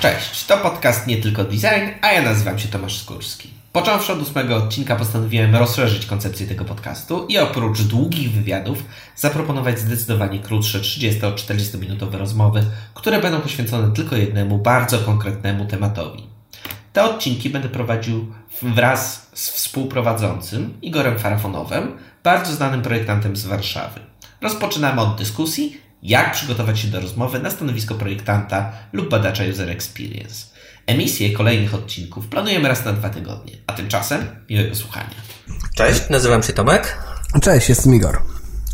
Cześć, to podcast Nie Tylko Design, a ja nazywam się Tomasz Skórski. Począwszy od ósmego odcinka postanowiłem rozszerzyć koncepcję tego podcastu i oprócz długich wywiadów zaproponować zdecydowanie krótsze 30-40 minutowe rozmowy, które będą poświęcone tylko jednemu bardzo konkretnemu tematowi. Te odcinki będę prowadził wraz z współprowadzącym Igorem Farafonowem, bardzo znanym projektantem z Warszawy. Rozpoczynamy od dyskusji, jak przygotować się do rozmowy na stanowisko projektanta lub badacza user experience. Emisję kolejnych odcinków planujemy raz na dwa tygodnie, a tymczasem miłego słuchania. Cześć, nazywam się Tomek. Cześć, jestem Igor.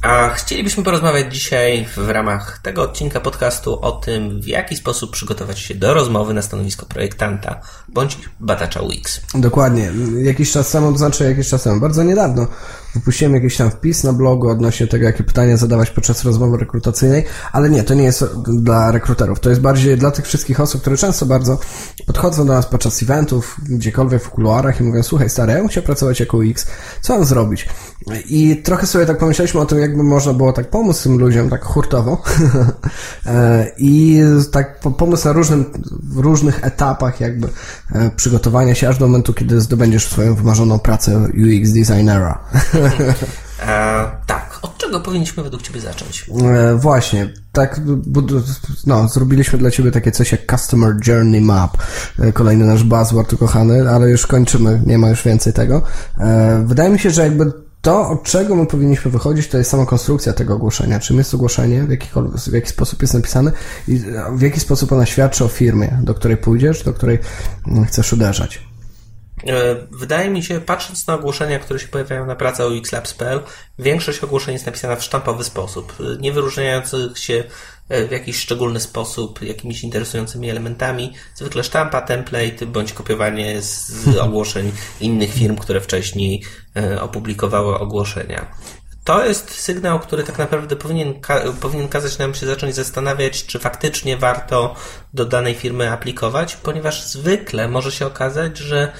A chcielibyśmy porozmawiać dzisiaj w ramach tego odcinka podcastu o tym, w jaki sposób przygotować się do rozmowy na stanowisko projektanta bądź badacza UX. Dokładnie. Jakiś czas temu, to znaczy jakiś czas temu, bardzo niedawno, wypuściłem jakiś tam wpis na blogu odnośnie tego, jakie pytania zadawać podczas rozmowy rekrutacyjnej, ale nie, to nie jest dla rekruterów. To jest bardziej dla tych wszystkich osób, które często bardzo podchodzą do nas podczas eventów, gdziekolwiek w kuluarach i mówią, słuchaj stary, ja bym chciał pracować jako UX, co mam zrobić? I trochę sobie tak pomyśleliśmy o tym, jakby można było tak pomóc tym ludziom, tak hurtowo i tak pomóc na różnym, różnych etapach jakby przygotowania się aż do momentu, kiedy zdobędziesz swoją wymarzoną pracę UX designera. E, tak, od czego powinniśmy według Ciebie zacząć? E, właśnie, tak, no, zrobiliśmy dla Ciebie takie coś jak Customer Journey Map, e, kolejny nasz buzzword ukochany, ale już kończymy, nie ma już więcej tego. E, wydaje mi się, że jakby to, od czego my powinniśmy wychodzić, to jest sama konstrukcja tego ogłoszenia. Czym jest ogłoszenie, w, w jaki sposób jest napisane i w jaki sposób ona świadczy o firmie, do której pójdziesz, do której chcesz uderzać. E, wydaje mi się, patrząc na ogłoszenia, które się pojawiają na pracy o xlabs.pl, większość ogłoszeń jest napisana w sztampowy sposób, e, nie wyróżniających się e, w jakiś szczególny sposób jakimiś interesującymi elementami. Zwykle sztampa, template bądź kopiowanie z ogłoszeń innych firm, które wcześniej opublikowały ogłoszenia. To jest sygnał, który tak naprawdę powinien, ka powinien kazać nam się zacząć zastanawiać, czy faktycznie warto do danej firmy aplikować, ponieważ zwykle może się okazać, że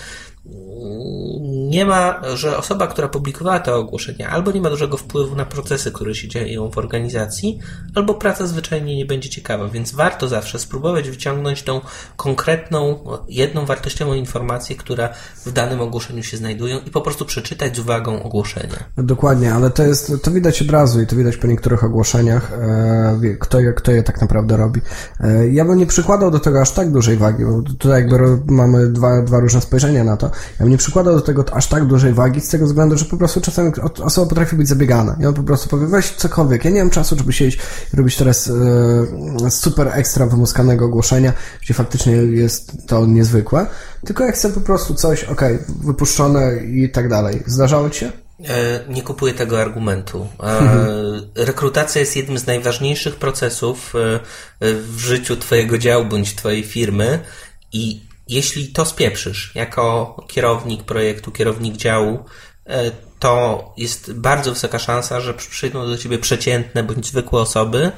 nie ma, że osoba, która publikowała te ogłoszenia, albo nie ma dużego wpływu na procesy, które się dzieją w organizacji, albo praca zwyczajnie nie będzie ciekawa, więc warto zawsze spróbować wyciągnąć tą konkretną, jedną wartościową informację, która w danym ogłoszeniu się znajduje i po prostu przeczytać z uwagą ogłoszenia. Dokładnie, ale to jest, to widać od razu i to widać po niektórych ogłoszeniach, e, kto, je, kto je tak naprawdę robi. E, ja bym nie przykładał do tego aż tak dużej wagi, bo tutaj jakby mamy dwa, dwa różne spojrzenia na to. Ja bym nie przykładał do tego aż tak dużej wagi z tego względu, że po prostu czasami osoba potrafi być zabiegana i on po prostu powie, weź cokolwiek, ja nie mam czasu, żeby siedzieć i robić teraz e, super ekstra wymuskanego ogłoszenia, gdzie faktycznie jest to niezwykłe, tylko ja chcę po prostu coś, ok, wypuszczone i tak dalej. Zdarzało Ci się? E, nie kupuję tego argumentu. E, rekrutacja jest jednym z najważniejszych procesów w życiu Twojego działu bądź Twojej firmy i jeśli to spieprzysz jako kierownik projektu, kierownik działu, e, to jest bardzo wysoka szansa, że przyjdą do ciebie przeciętne bądź zwykłe osoby,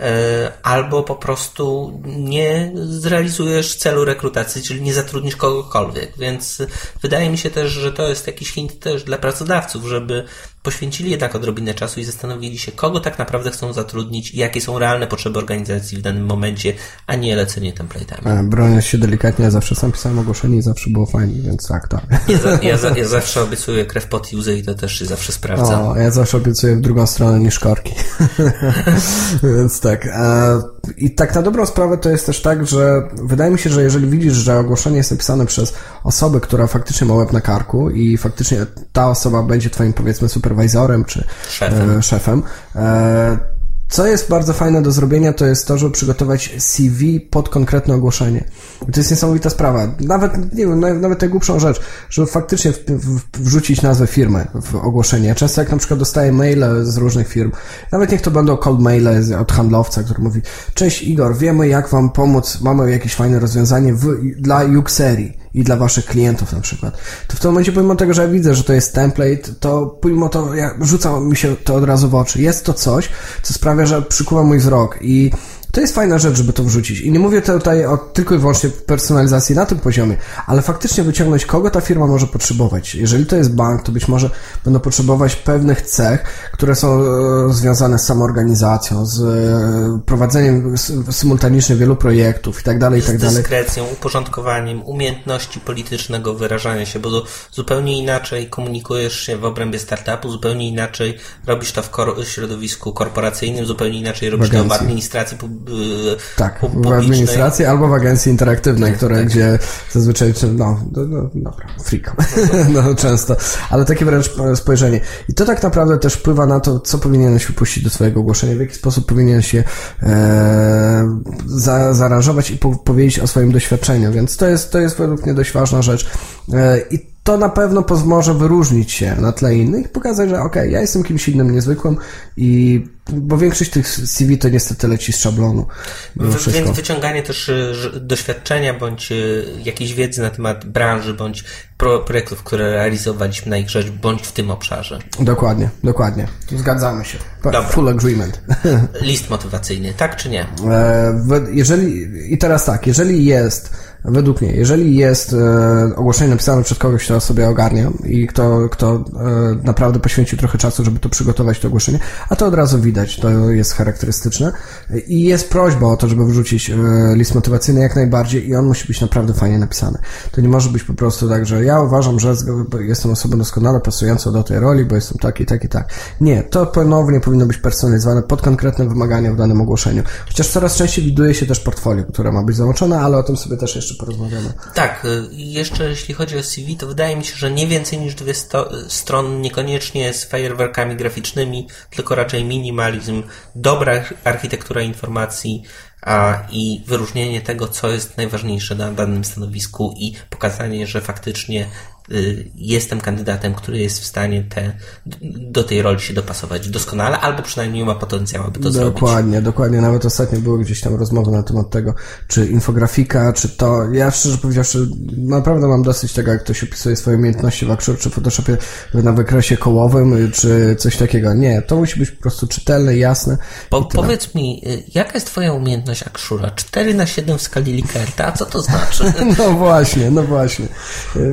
e, albo po prostu nie zrealizujesz celu rekrutacji, czyli nie zatrudnisz kogokolwiek. Więc wydaje mi się też, że to jest jakiś hint też dla pracodawców, żeby poświęcili jednak odrobinę czasu i zastanowili się, kogo tak naprawdę chcą zatrudnić i jakie są realne potrzeby organizacji w danym momencie, a nie lecenie template'ami. Broniąc się delikatnie, ja zawsze sam pisałem ogłoszenie i zawsze było fajnie, więc tak, tak. Ja, za, ja, za, ja zawsze obiecuję krew pod łzy i to też się zawsze sprawdza. O, ja zawsze obiecuję w drugą stronę niż korki. więc tak. E, I tak na dobrą sprawę to jest też tak, że wydaje mi się, że jeżeli widzisz, że ogłoszenie jest napisane przez osobę, która faktycznie ma łeb na karku i faktycznie ta osoba będzie twoim powiedzmy super superwizorem czy szefem. E, szefem. E, co jest bardzo fajne do zrobienia, to jest to, żeby przygotować CV pod konkretne ogłoszenie. I to jest niesamowita sprawa. Nawet, nie wiem, nawet najgłupszą rzecz, żeby faktycznie w, w, wrzucić nazwę firmy w ogłoszenie. Często jak na przykład dostaję maile z różnych firm, nawet niech to będą cold maile od handlowca, który mówi, cześć Igor, wiemy jak wam pomóc, mamy jakieś fajne rozwiązanie w, dla Uxerii i dla waszych klientów na przykład, to w tym momencie pomimo tego, że ja widzę, że to jest template, to pomimo to ja, rzuca mi się to od razu w oczy. Jest to coś, co sprawia, że przykuwa mój wzrok i To jest fajna rzecz, żeby to wrzucić. I nie mówię tutaj o tylko i wyłącznie personalizacji na tym poziomie, ale faktycznie wyciągnąć, kogo ta firma może potrzebować. Jeżeli to jest bank, to być może będą potrzebować pewnych cech, które są e, związane z samoorganizacją, z e, prowadzeniem symultanicznie wielu projektów i tak dalej, i tak. Z dyskrecją, uporządkowaniem, umiejętności politycznego wyrażania się, bo zupełnie inaczej komunikujesz się w obrębie startupu, zupełnie inaczej robisz to w środowisku korporacyjnym, zupełnie inaczej robisz to w administracji y, Tak, w administracji albo w agencji interaktywnej, tak, które, tak. gdzie zazwyczaj, no, no, no dobra, freak, no często, ale takie wręcz spojrzenie. I to tak naprawdę też wpływa na to, co powinieneś wypuścić do swojego ogłoszenia, w jaki sposób powinien się e, za, zaaranżować i po, powiedzieć o swoim doświadczeniu, więc to jest, to jest według mnie dość ważna rzecz. E, I to na pewno może wyróżnić się na tle innych, pokazać, że okej, okay, ja jestem kimś innym niezwykłym i bo większość tych CV to niestety leci z szablonu. Więc wyciąganie też y, doświadczenia bądź y, jakiejś wiedzy na temat branży bądź projektów, które realizowaliśmy na ich rzecz, bądź w tym obszarze. Dokładnie, dokładnie. Zgadzamy się. Dobra. Full agreement. List motywacyjny, tak czy nie? E, jeżeli, I teraz tak, jeżeli jest Według mnie, jeżeli jest e, ogłoszenie napisane przez kogoś, kto sobie ogarnia i kto, kto e, naprawdę poświęcił trochę czasu, żeby to przygotować, to ogłoszenie, a to od razu widać, to jest charakterystyczne i jest prośba o to, żeby wrzucić e, list motywacyjny jak najbardziej i on musi być naprawdę fajnie napisany. To nie może być po prostu tak, że ja uważam, że jestem osobą doskonale pasującą do tej roli, bo jestem taki, taki, tak. Nie, to ponownie powinno być personalizowane pod konkretne wymagania w danym ogłoszeniu. Chociaż coraz częściej widuje się też portfolio, które ma być załączone, ale o tym sobie też jeszcze porozmawiamy. Tak, y, jeszcze jeśli chodzi o CV, to wydaje mi się, że nie więcej niż dwie sto- stron, niekoniecznie z fajerwerkami graficznymi, tylko raczej minimalizm, dobra architektura informacji, a, i wyróżnienie tego, co jest najważniejsze na danym stanowisku i pokazanie, że faktycznie Y, jestem kandydatem, który jest w stanie te, do tej roli się dopasować doskonale, albo przynajmniej ma potencjał, aby to dokładnie, zrobić. Dokładnie, dokładnie. Nawet ostatnio były gdzieś tam rozmowy na temat tego, czy infografika, czy to. Ja szczerze powiedziawszy, naprawdę mam dosyć tego, jak ktoś opisuje swoje umiejętności w Axure czy Photoshopie na wykresie kołowym, czy coś takiego. Nie, to musi być po prostu czytelne, jasne. Po, powiedz mi, y, jaka jest Twoja umiejętność Axura? 4 na 7 w skali Likerta, a co to znaczy? no właśnie, no właśnie.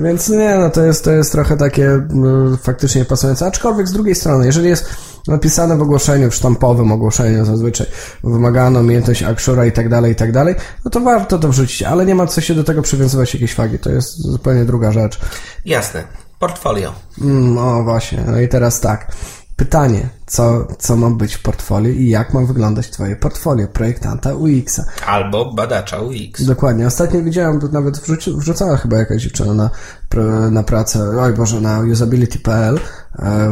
Więc nie, no to jest, to jest trochę takie no, faktycznie pasujące. Aczkolwiek z drugiej strony, jeżeli jest napisane w ogłoszeniu, w sztampowym ogłoszeniu zazwyczaj wymagano umiejętność Akshura i tak dalej, i tak dalej, no to warto to wrzucić, ale nie ma co się do tego przywiązywać jakieś fagi. To jest zupełnie druga rzecz. Jasne. Portfolio. Mm, o, właśnie. No i teraz tak. Pytanie, co, co ma być w portfolio i jak ma wyglądać Twoje portfolio projektanta UX-a. Albo badacza UX. Dokładnie. Ostatnio widziałem, nawet wrzuci, wrzucała chyba jakaś dziewczyna na, na pracę, oj Boże, na usability.pl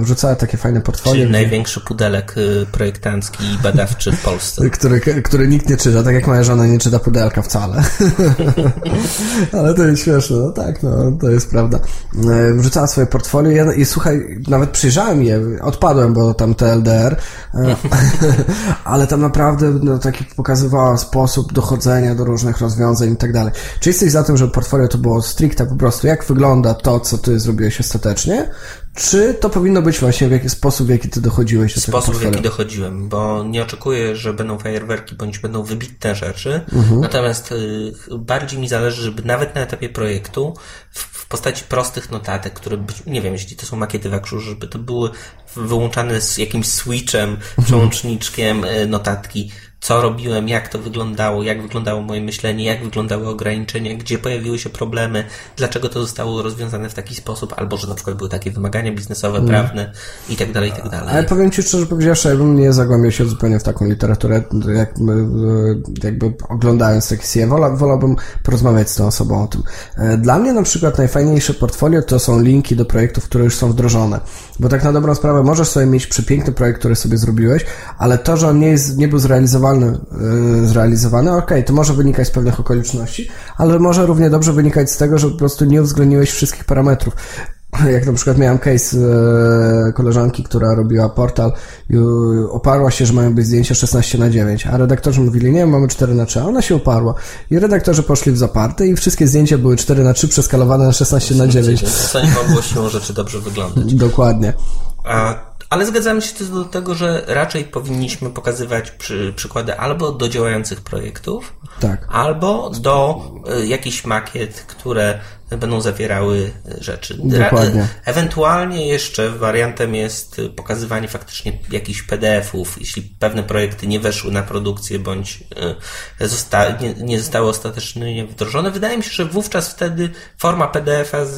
wrzucała takie fajne portfolio. Czyli największy pudelek y, projektancki i badawczy w Polsce. który, który nikt nie czyta, tak jak moja żona nie czyta pudelka wcale. Ale to jest śmieszne, no tak, no, to jest prawda. E, wrzucała swoje portfolio i słuchaj, nawet przyjrzałem je, odpadłem, bo tam TLDR, e, ale tam naprawdę no, taki pokazywała sposób dochodzenia do różnych rozwiązań i tak dalej. Czy jesteś za tym, żeby portfolio to było stricte po prostu, jak wygląda to, co ty zrobiłeś ostatecznie, czy to powinno być właśnie w jaki sposób, w jaki ty dochodziłeś do Sposób, w jaki dochodziłem, bo nie oczekuję, że będą fajerwerki bądź będą wybitne rzeczy, mhm. natomiast y, bardziej mi zależy, żeby nawet na etapie projektu w, postaci prostych notatek, które, być, nie wiem, jeśli to są makiety w Akrzu, żeby to były wyłączane z jakimś switchem, mhm. przełącznikiem y, notatki, co robiłem, jak to wyglądało, jak wyglądało moje myślenie, jak wyglądały ograniczenia, gdzie pojawiły się problemy, dlaczego to zostało rozwiązane w taki sposób, albo że na przykład były takie wymagania biznesowe, mm. prawne i tak dalej, i tak dalej. Ale powiem Ci szczerze powiedziawszy, ja bym nie zagłębiał się zupełnie w taką literaturę, jak, jakby oglądając takie CV, wola, wolałbym porozmawiać z tą osobą o tym. E, dla mnie na przykład najfajniejsze portfolio to są linki do projektów, które już są wdrożone, bo tak na dobrą sprawę możesz sobie mieć przepiękny projekt, który sobie zrobiłeś, ale to, że on nie, jest, nie był zrealizowany Y, zrealizowany, okej, okay, to może wynikać z pewnych okoliczności, ale może równie dobrze wynikać z tego, że po prostu nie uwzględniłeś wszystkich parametrów. Jak na przykład miałem case e, koleżanki, która robiła portal i oparła się, że mają być zdjęcia 16 na 9, a redaktorzy mówili, nie, mamy 4 na 3, a ona się oparła. I redaktorzy poszli w zaparte i wszystkie zdjęcia były 4 na 3 przeskalowane na 16 na 9. Co nie mogło siłą rzeczy dobrze wyglądać. Dokładnie. A Ale zgadzamy się też do tego, że raczej powinniśmy pokazywać przy, przykłady albo do działających projektów, Tak. albo do y, jakichś makiet, które będą zawierały y, rzeczy. Dokładnie. Ewentualnie jeszcze wariantem jest pokazywanie faktycznie jakichś PDF-ów, jeśli pewne projekty nie weszły na produkcję bądź y, zosta- nie, nie zostały ostatecznie wdrożone. Wydaje mi się, że wówczas wtedy forma PDF-a z,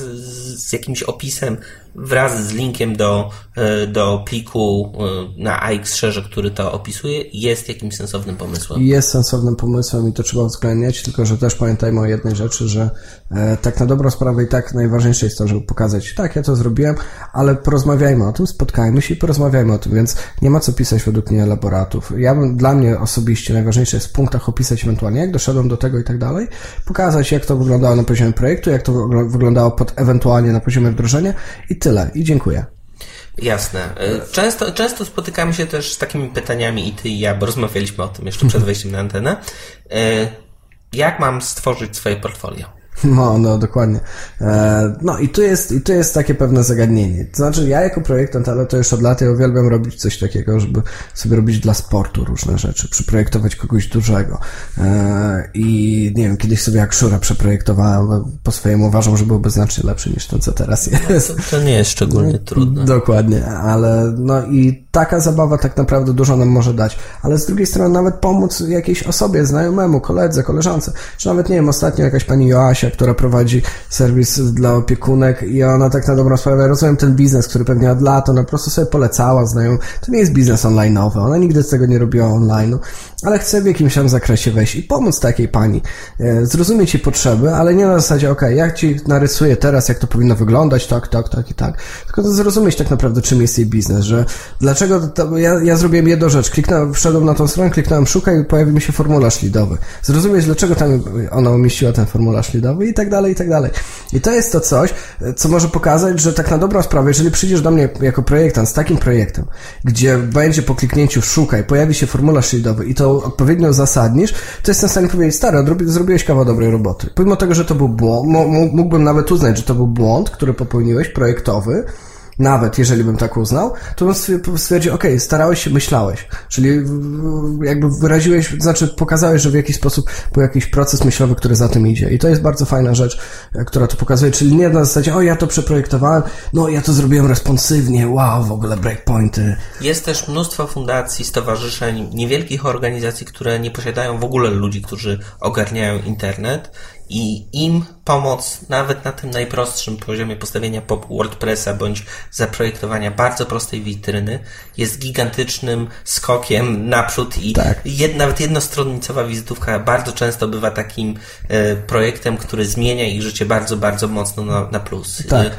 z jakimś opisem wraz z linkiem do, y, do pliku na AX-szerze, który to opisuje, jest jakimś sensownym pomysłem. Jest sensownym pomysłem i to trzeba uwzględniać, tylko że też pamiętajmy o jednej rzeczy, że e, tak na dobrą sprawę i tak najważniejsze jest to, żeby pokazać, tak, ja to zrobiłem, ale porozmawiajmy o tym, spotkajmy się i porozmawiajmy o tym, więc nie ma co pisać według mnie elaboratów. Ja bym, dla mnie osobiście najważniejsze jest w punktach opisać ewentualnie, jak doszedłem do tego i tak dalej, pokazać, jak to wyglądało na poziomie projektu, jak to wygl- wyglądało pod ewentualnie na poziomie wdrożenia i tyle. I dziękuję. Jasne. Y, Często, często spotykamy się też z takimi pytaniami i ty i ja, bo rozmawialiśmy o tym jeszcze przed wejściem na antenę. Y, Jak mam stworzyć swoje portfolio? No, no, dokładnie. E, no i tu jest, i tu jest takie pewne zagadnienie. To znaczy, ja jako projektant, ale to już od lat ja uwielbiam robić coś takiego, żeby sobie robić dla sportu różne rzeczy, przyprojektować kogoś dużego. E, I nie wiem, kiedyś sobie Akshura przeprojektowałem, bo po swojemu uważam, że byłby znacznie lepszy niż ten, co teraz jest. To, to nie jest szczególnie trudne. Dokładnie, ale no i taka zabawa tak naprawdę dużo nam może dać, ale z drugiej strony nawet pomóc jakiejś osobie, znajomemu, koledze, koleżance, czy nawet nie wiem, ostatnio jakaś pani Joasia, która prowadzi serwis dla opiekunek i ona tak na dobrą sprawę, rozumiem ten biznes, który pewnie od lat, ona po prostu sobie polecała znajom, to nie jest biznes online'owy, ona nigdy z tego nie robiła online'u, ale chce w jakimś tam zakresie wejść i pomóc takiej pani, e, zrozumieć jej potrzeby, ale nie na zasadzie, ok, ja ci narysuję teraz, jak to powinno wyglądać, tak, tak, tak i tak, tylko to zrozumieć tak naprawdę, czym jest jej biznes, że dlaczego, to, ja, ja zrobiłem jedną rzecz, kliknąłem, wszedłem na tą stronę, kliknąłem szukaj i pojawił mi się formularz lidowy. Zrozumieć, dlaczego tam ona umieściła ten formularz lidowy i tak dalej, i tak dalej. I to jest to coś, co może pokazać, że tak na dobrą sprawę, jeżeli przyjdziesz do mnie jako projektant z takim projektem, gdzie będzie po kliknięciu szukaj, pojawi się formularz lidowy i to odpowiednio uzasadnisz, to jestem w stanie powiedzieć, stary, zrobiłeś kawał dobrej roboty. Pomimo tego, że to był błąd, mógłbym nawet uznać, że to był błąd, który popełniłeś, projektowy, nawet jeżeli bym tak uznał, to bym stwier- stwierdził, okej, starałeś się, myślałeś. Czyli jakby wyraziłeś, znaczy pokazałeś, że w jakiś sposób był jakiś proces myślowy, który za tym idzie. I to jest bardzo fajna rzecz, e, która to pokazuje. Czyli nie na zasadzie, o ja to przeprojektowałem, no ja to zrobiłem responsywnie, wow, w ogóle breakpointy. Jest też mnóstwo fundacji, stowarzyszeń, niewielkich organizacji, które nie posiadają w ogóle ludzi, którzy ogarniają internet i im pomoc nawet na tym najprostszym poziomie postawienia pop WordPressa bądź zaprojektowania bardzo prostej witryny jest gigantycznym skokiem naprzód i Tak. jed, nawet jednostronnicowa wizytówka bardzo często bywa takim e, projektem, który zmienia ich życie bardzo, bardzo mocno na, na plus. Tak.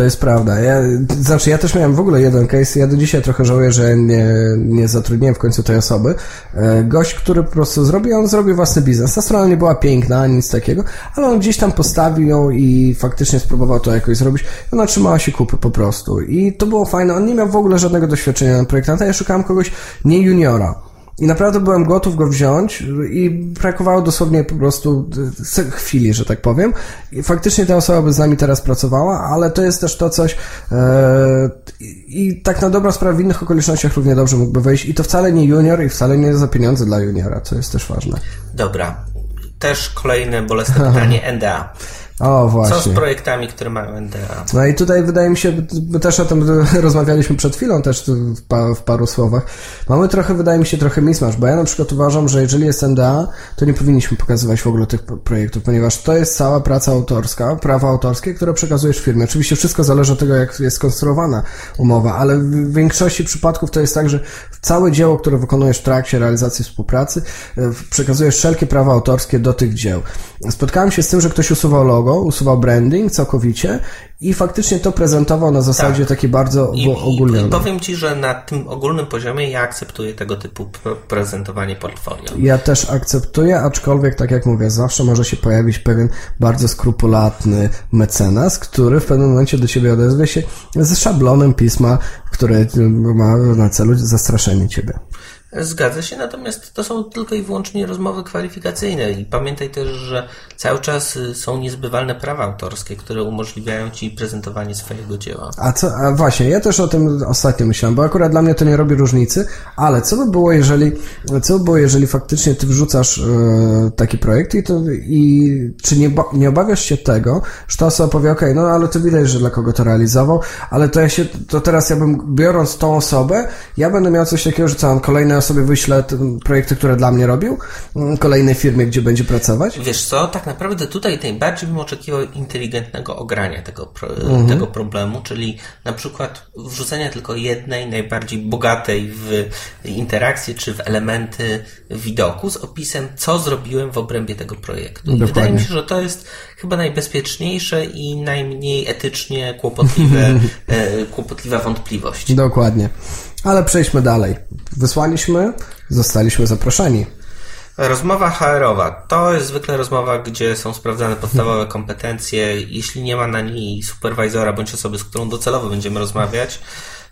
To jest prawda. Ja, znaczy, ja też miałem w ogóle jeden case. Ja do dzisiaj trochę żałuję, że nie, nie zatrudniłem w końcu tej osoby. E, Gość, który po prostu zrobił, on zrobił własny biznes. Ta strona nie była piękna, nic takiego, ale on gdzieś tam postawił ją i faktycznie spróbował to jakoś zrobić. Ona trzymała się kupy po prostu. I to było fajne. On nie miał w ogóle żadnego doświadczenia na projektanta. Ja szukałem kogoś nie juniora. I naprawdę byłem gotów go wziąć i brakowało dosłownie po prostu e, chwili, że tak powiem. I faktycznie ta osoba by z nami teraz pracowała, ale to jest też to coś e, i tak na dobrą sprawę w innych okolicznościach równie dobrze mógłby wejść i to wcale nie junior i wcale nie za pieniądze dla juniora, co jest też ważne. Dobra. Też kolejne bolesne pytanie NDA. O, Co z właśnie. projektami, które mają NDA? No i tutaj wydaje mi się, my też o tym rozmawialiśmy przed chwilą też w, pa, w paru słowach. Mamy trochę, wydaje mi się, trochę mismasz, bo ja na przykład uważam, że jeżeli jest NDA, to nie powinniśmy pokazywać w ogóle tych projektów, ponieważ to jest cała praca autorska, prawa autorskie, które przekazujesz firmie. Oczywiście wszystko zależy od tego, jak jest skonstruowana umowa, ale w większości przypadków to jest tak, że całe dzieło, które wykonujesz w trakcie realizacji współpracy, e, przekazujesz wszelkie prawa autorskie do tych dzieł. Spotkałem się z tym, że ktoś usuwał logo, usuwał branding całkowicie i faktycznie to prezentował na zasadzie Tak. takiej bardzo I, i, ogólnej. I powiem Ci, że na tym ogólnym poziomie ja akceptuję tego typu prezentowanie portfolio. Ja też akceptuję, aczkolwiek, tak jak mówię, zawsze może się pojawić pewien bardzo skrupulatny mecenas, który w pewnym momencie do ciebie odezwie się z szablonem pisma, które ma na celu zastraszenie ciebie. Zgadza się, natomiast to są tylko i wyłącznie rozmowy kwalifikacyjne i pamiętaj też, że cały czas y, są niezbywalne prawa autorskie, które umożliwiają Ci prezentowanie swojego dzieła. A co, a właśnie, ja też o tym ostatnio myślałem, bo akurat dla mnie to nie robi różnicy, ale co by było, jeżeli, co by było, jeżeli faktycznie ty wrzucasz e, taki projekt i, to, i czy nie, nie obawiasz się tego, że ta osoba powie, okej, no ale to widać, że dla kogo to realizował, ale to ja się, to teraz ja bym, biorąc tą osobę, ja będę miał coś takiego, że co, on kolejnej osobie wyślę te projekty, które dla mnie robił, mm, kolejnej firmie, gdzie będzie pracować. Wiesz co, tak naprawdę tutaj najbardziej bym oczekiwał inteligentnego ogrania tego, pro, Mhm. tego problemu, czyli na przykład wrzucenia tylko jednej, najbardziej bogatej w interakcje czy w elementy widoku z opisem, co zrobiłem w obrębie tego projektu. I Dokładnie. wydaje mi się, że to jest chyba najbezpieczniejsze i najmniej etycznie kłopotliwe, e, kłopotliwa wątpliwość. Dokładnie. Ale przejdźmy dalej. Wysłaliśmy, zostaliśmy zaproszeni. Rozmowa HR-owa to jest zwykle rozmowa, gdzie są sprawdzane podstawowe kompetencje. Jeśli nie ma na niej superwizora bądź osoby, z którą docelowo będziemy rozmawiać,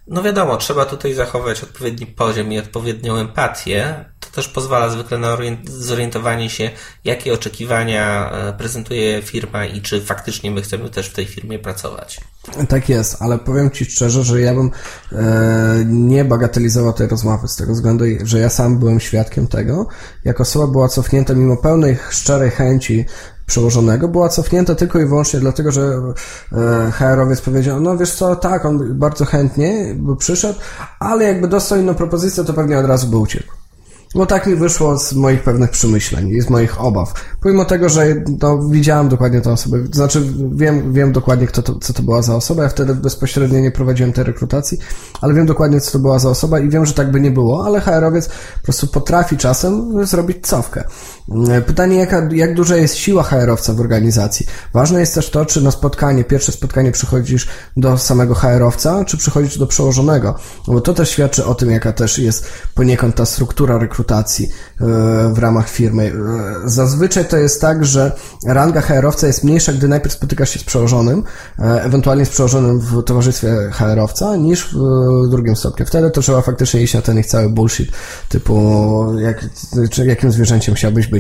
no wiadomo, trzeba tutaj zachować odpowiedni poziom i odpowiednią empatię. To też pozwala zwykle na orient- zorientowanie się, jakie oczekiwania e, prezentuje firma i czy faktycznie my chcemy też w tej firmie pracować. Tak jest, ale powiem Ci szczerze, że ja bym e, nie bagatelizował tej rozmowy z tego względu, że ja sam byłem świadkiem tego, jak osoba była cofnięta mimo pełnej szczerej chęci przełożonego, była cofnięta tylko i wyłącznie dlatego, że e, HR-owiec powiedział, no wiesz co, tak, on bardzo chętnie by przyszedł, ale jakby dostał inną propozycję, to pewnie od razu by uciekł. No tak mi wyszło z moich pewnych przemyśleń i z moich obaw. Pomimo tego, że no, widziałem dokładnie tę osobę, znaczy wiem, wiem dokładnie, kto to, co to była za osoba. Ja wtedy bezpośrednio nie prowadziłem tej rekrutacji, ale wiem dokładnie, co to była za osoba i wiem, że tak by nie było, ale HR-owiec po prostu potrafi czasem zrobić cofkę. Pytanie, jaka, jak duża jest siła HR-owca w organizacji. Ważne jest też to, czy na spotkanie, pierwsze spotkanie przychodzisz do samego HR-owca, czy przychodzisz do przełożonego. No bo to też świadczy o tym, jaka też jest poniekąd ta struktura rekrutacji e, w ramach firmy. E, Zazwyczaj to jest tak, że ranga HR-owca jest mniejsza, gdy najpierw spotykasz się z przełożonym, e, ewentualnie z przełożonym w towarzystwie HR-owca, niż w drugim stopniu. Wtedy to trzeba faktycznie iść na ten ich cały bullshit, typu jak, czy jakim zwierzęciem chciałbyś być.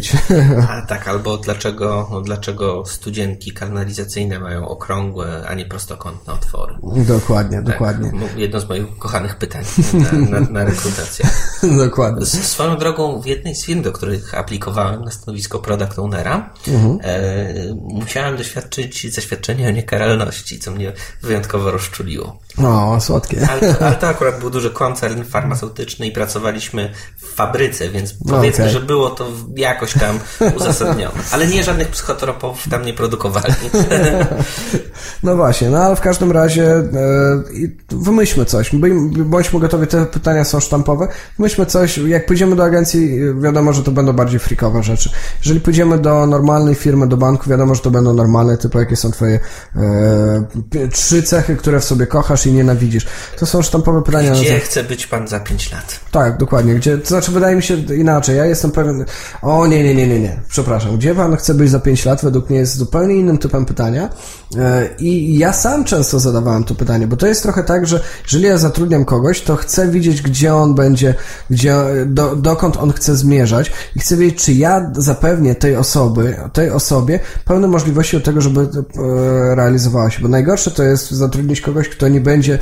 A tak, albo dlaczego, dlaczego studzienki kanalizacyjne mają okrągłe, a nie prostokątne otwory. dokładnie, dokładnie. Tak, jedno z moich ukochanych pytań na, na, na rekrutację. dokładnie. Z, swoją drogą, w jednej z firm, do których aplikowałem na stanowisko product ownera, e, musiałem doświadczyć zaświadczenia o niekaralności, co mnie wyjątkowo rozczuliło. O, słodkie. Ale, to- ale to akurat był duży koncern farmaceutyczny i pracowaliśmy w fabryce, więc powiedzmy, okej. że było to jakoś tam uzasadnione. Ale nie żadnych psychotropów tam nie produkowali. No właśnie, no ale w każdym razie e, i wymyślmy coś. Bądźmy gotowi, te pytania są sztampowe. Wymyślmy coś, jak pójdziemy do agencji, wiadomo, że to będą bardziej frikowe rzeczy. Jeżeli pójdziemy do normalnej firmy, do banku, wiadomo, że to będą normalne, typu jakie są twoje e, trzy cechy, które w sobie kochasz i nienawidzisz. To są sztampowe pytania. na Gdzie chce być pan za 5 lat? Tak, dokładnie. Gdzie, to znaczy, wydaje mi się inaczej. Ja jestem pewien. O, nie, nie, nie, nie, nie. Przepraszam. Gdzie pan chce być za 5 lat? Według mnie jest zupełnie innym typem pytania. E, I ja sam często zadawałem to pytanie, bo to jest trochę tak, że jeżeli ja zatrudniam kogoś, to chcę widzieć, gdzie on będzie, gdzie, do, dokąd on chce zmierzać i chcę wiedzieć, czy ja zapewnię tej osoby, tej osobie pełne możliwości do tego, żeby e, realizowała się. Bo najgorsze to jest zatrudnić kogoś, kto nie będzie e,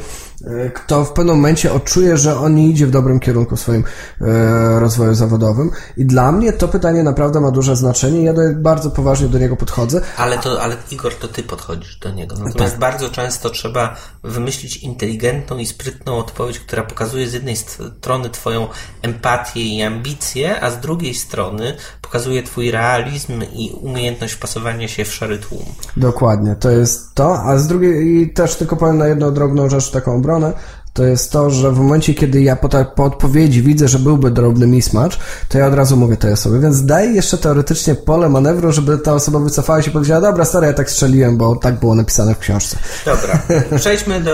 kto w pewnym momencie odczuje, że on nie idzie w dobrym kierunku w swoim e, rozwoju zawodowym. I dla mnie to pytanie naprawdę ma duże znaczenie. Ja bardzo poważnie do niego podchodzę. Ale to, ale Igor, to ty podchodzisz do niego. Natomiast Tak. bardzo często trzeba wymyślić inteligentną i sprytną odpowiedź, która pokazuje z jednej strony twoją empatię i ambicję, a z drugiej strony pokazuje twój realizm i umiejętność wpasowania się w szary tłum. Dokładnie, to jest to. A z drugiej, i też tylko powiem na jedną drobną rzecz, taką obronę. To jest to, że w momencie, kiedy ja po, ta, po odpowiedzi widzę, że byłby drobny mismatch, to ja od razu mówię tej osobie, więc daj jeszcze teoretycznie pole manewru, żeby ta osoba wycofała się i powiedziała, dobra, stary, ja tak strzeliłem, bo tak było napisane w książce. Dobra, przejdźmy do.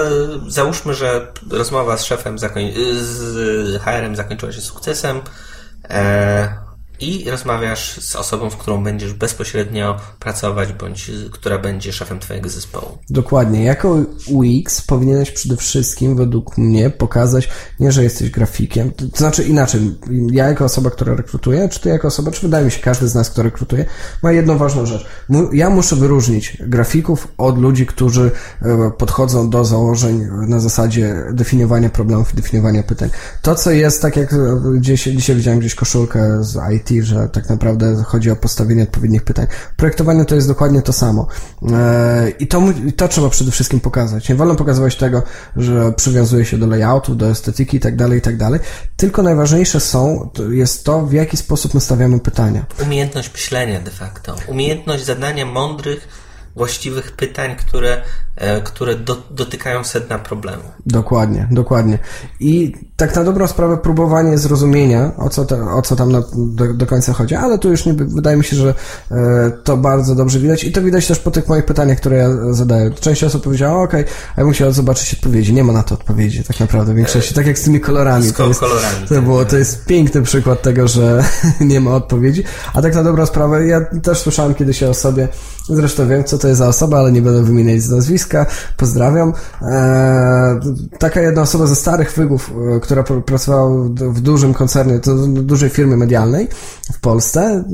Załóżmy, że rozmowa z szefem zakoń, z HR-em zakończyła się sukcesem. E, i rozmawiasz z osobą, z którą będziesz bezpośrednio pracować, bądź która będzie szefem Twojego zespołu. Dokładnie. Jako UX powinieneś przede wszystkim, według mnie, pokazać nie, że jesteś grafikiem, to znaczy inaczej. Ja jako osoba, która rekrutuje, czy ty jako osoba, czy wydaje mi się, każdy z nas, kto rekrutuje, ma jedną ważną rzecz. Ja muszę wyróżnić grafików od ludzi, którzy e, podchodzą do założeń na zasadzie definiowania problemów, definiowania pytań. To, co jest, tak jak gdzieś, dzisiaj widziałem gdzieś koszulkę z IT, że tak naprawdę chodzi o postawienie odpowiednich pytań. Projektowanie to jest dokładnie to samo. E, I to, to trzeba przede wszystkim pokazać. Nie wolno pokazywać tego, że przywiązuje się do layoutu, do estetyki i tak dalej, i tak. Tylko najważniejsze są, jest to, w jaki sposób my stawiamy pytania. Umiejętność myślenia de facto. Umiejętność zadania mądrych, właściwych pytań, które, które do, dotykają sedna problemu. Dokładnie, dokładnie. I tak na dobrą sprawę próbowanie zrozumienia, o co, te, o co tam na, do, do, końca chodzi, ale tu już nie, wydaje mi się, że e, to bardzo dobrze widać i to widać też po tych moich pytaniach, które ja zadaję. Część osób powiedziała, ok, a ja chciał zobaczyć odpowiedzi. Nie ma na to odpowiedzi tak naprawdę w większości, tak jak z tymi kolorami. Z to jest, kolorami. To, było, to jest piękny przykład tego, że nie ma odpowiedzi, a tak na dobrą sprawę, ja też słyszałem kiedyś o sobie, zresztą wiem, co to jest za osoba, ale nie będę wymieniać z nazwiska, pozdrawiam. E, taka jedna osoba ze starych wygów, która która pracowała w dużym koncernie, to dużej firmie medialnej w Polsce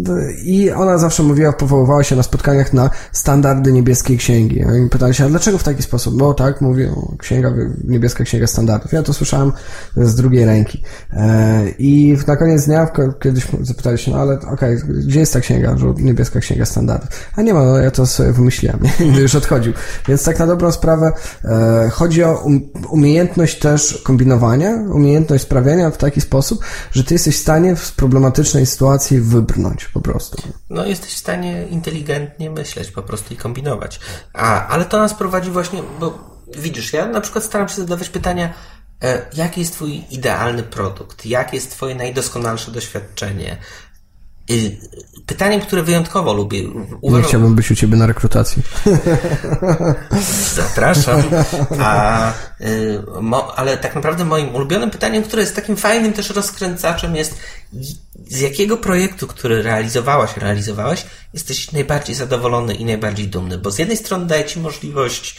i ona zawsze mówiła, powoływała się na spotkaniach na standardy niebieskiej księgi. I pytali się, a dlaczego w taki sposób? No tak, mówią, księga, niebieska księga standardów. Ja to słyszałem z drugiej ręki. E, I na koniec dnia kiedyś zapytali się, no ale okej, okay, gdzie jest ta księga, niebieska księga standardów? A nie ma, no ja to sobie wymyśliłem, już odchodził. Więc tak na dobrą sprawę e, chodzi o um, umiejętność też kombinowania, umiejętność sprawiania w taki sposób, że ty jesteś w stanie z problematycznej sytuacji wybrnąć po prostu. No, jesteś w stanie inteligentnie myśleć po prostu i kombinować. A, ale to nas prowadzi właśnie, bo widzisz, ja na przykład staram się zadawać pytania, e, jaki jest Twój idealny produkt? Jakie jest Twoje najdoskonalsze doświadczenie? Pytaniem, które wyjątkowo lubię. Uważam... Nie chciałbym być u Ciebie na rekrutacji. Zapraszam. A, y, mo, ale tak naprawdę moim ulubionym pytaniem, które jest takim fajnym też rozkręcaczem jest z jakiego projektu, który realizowałaś, realizowałeś, jesteś najbardziej zadowolony i najbardziej dumny? Bo z jednej strony daje Ci możliwość,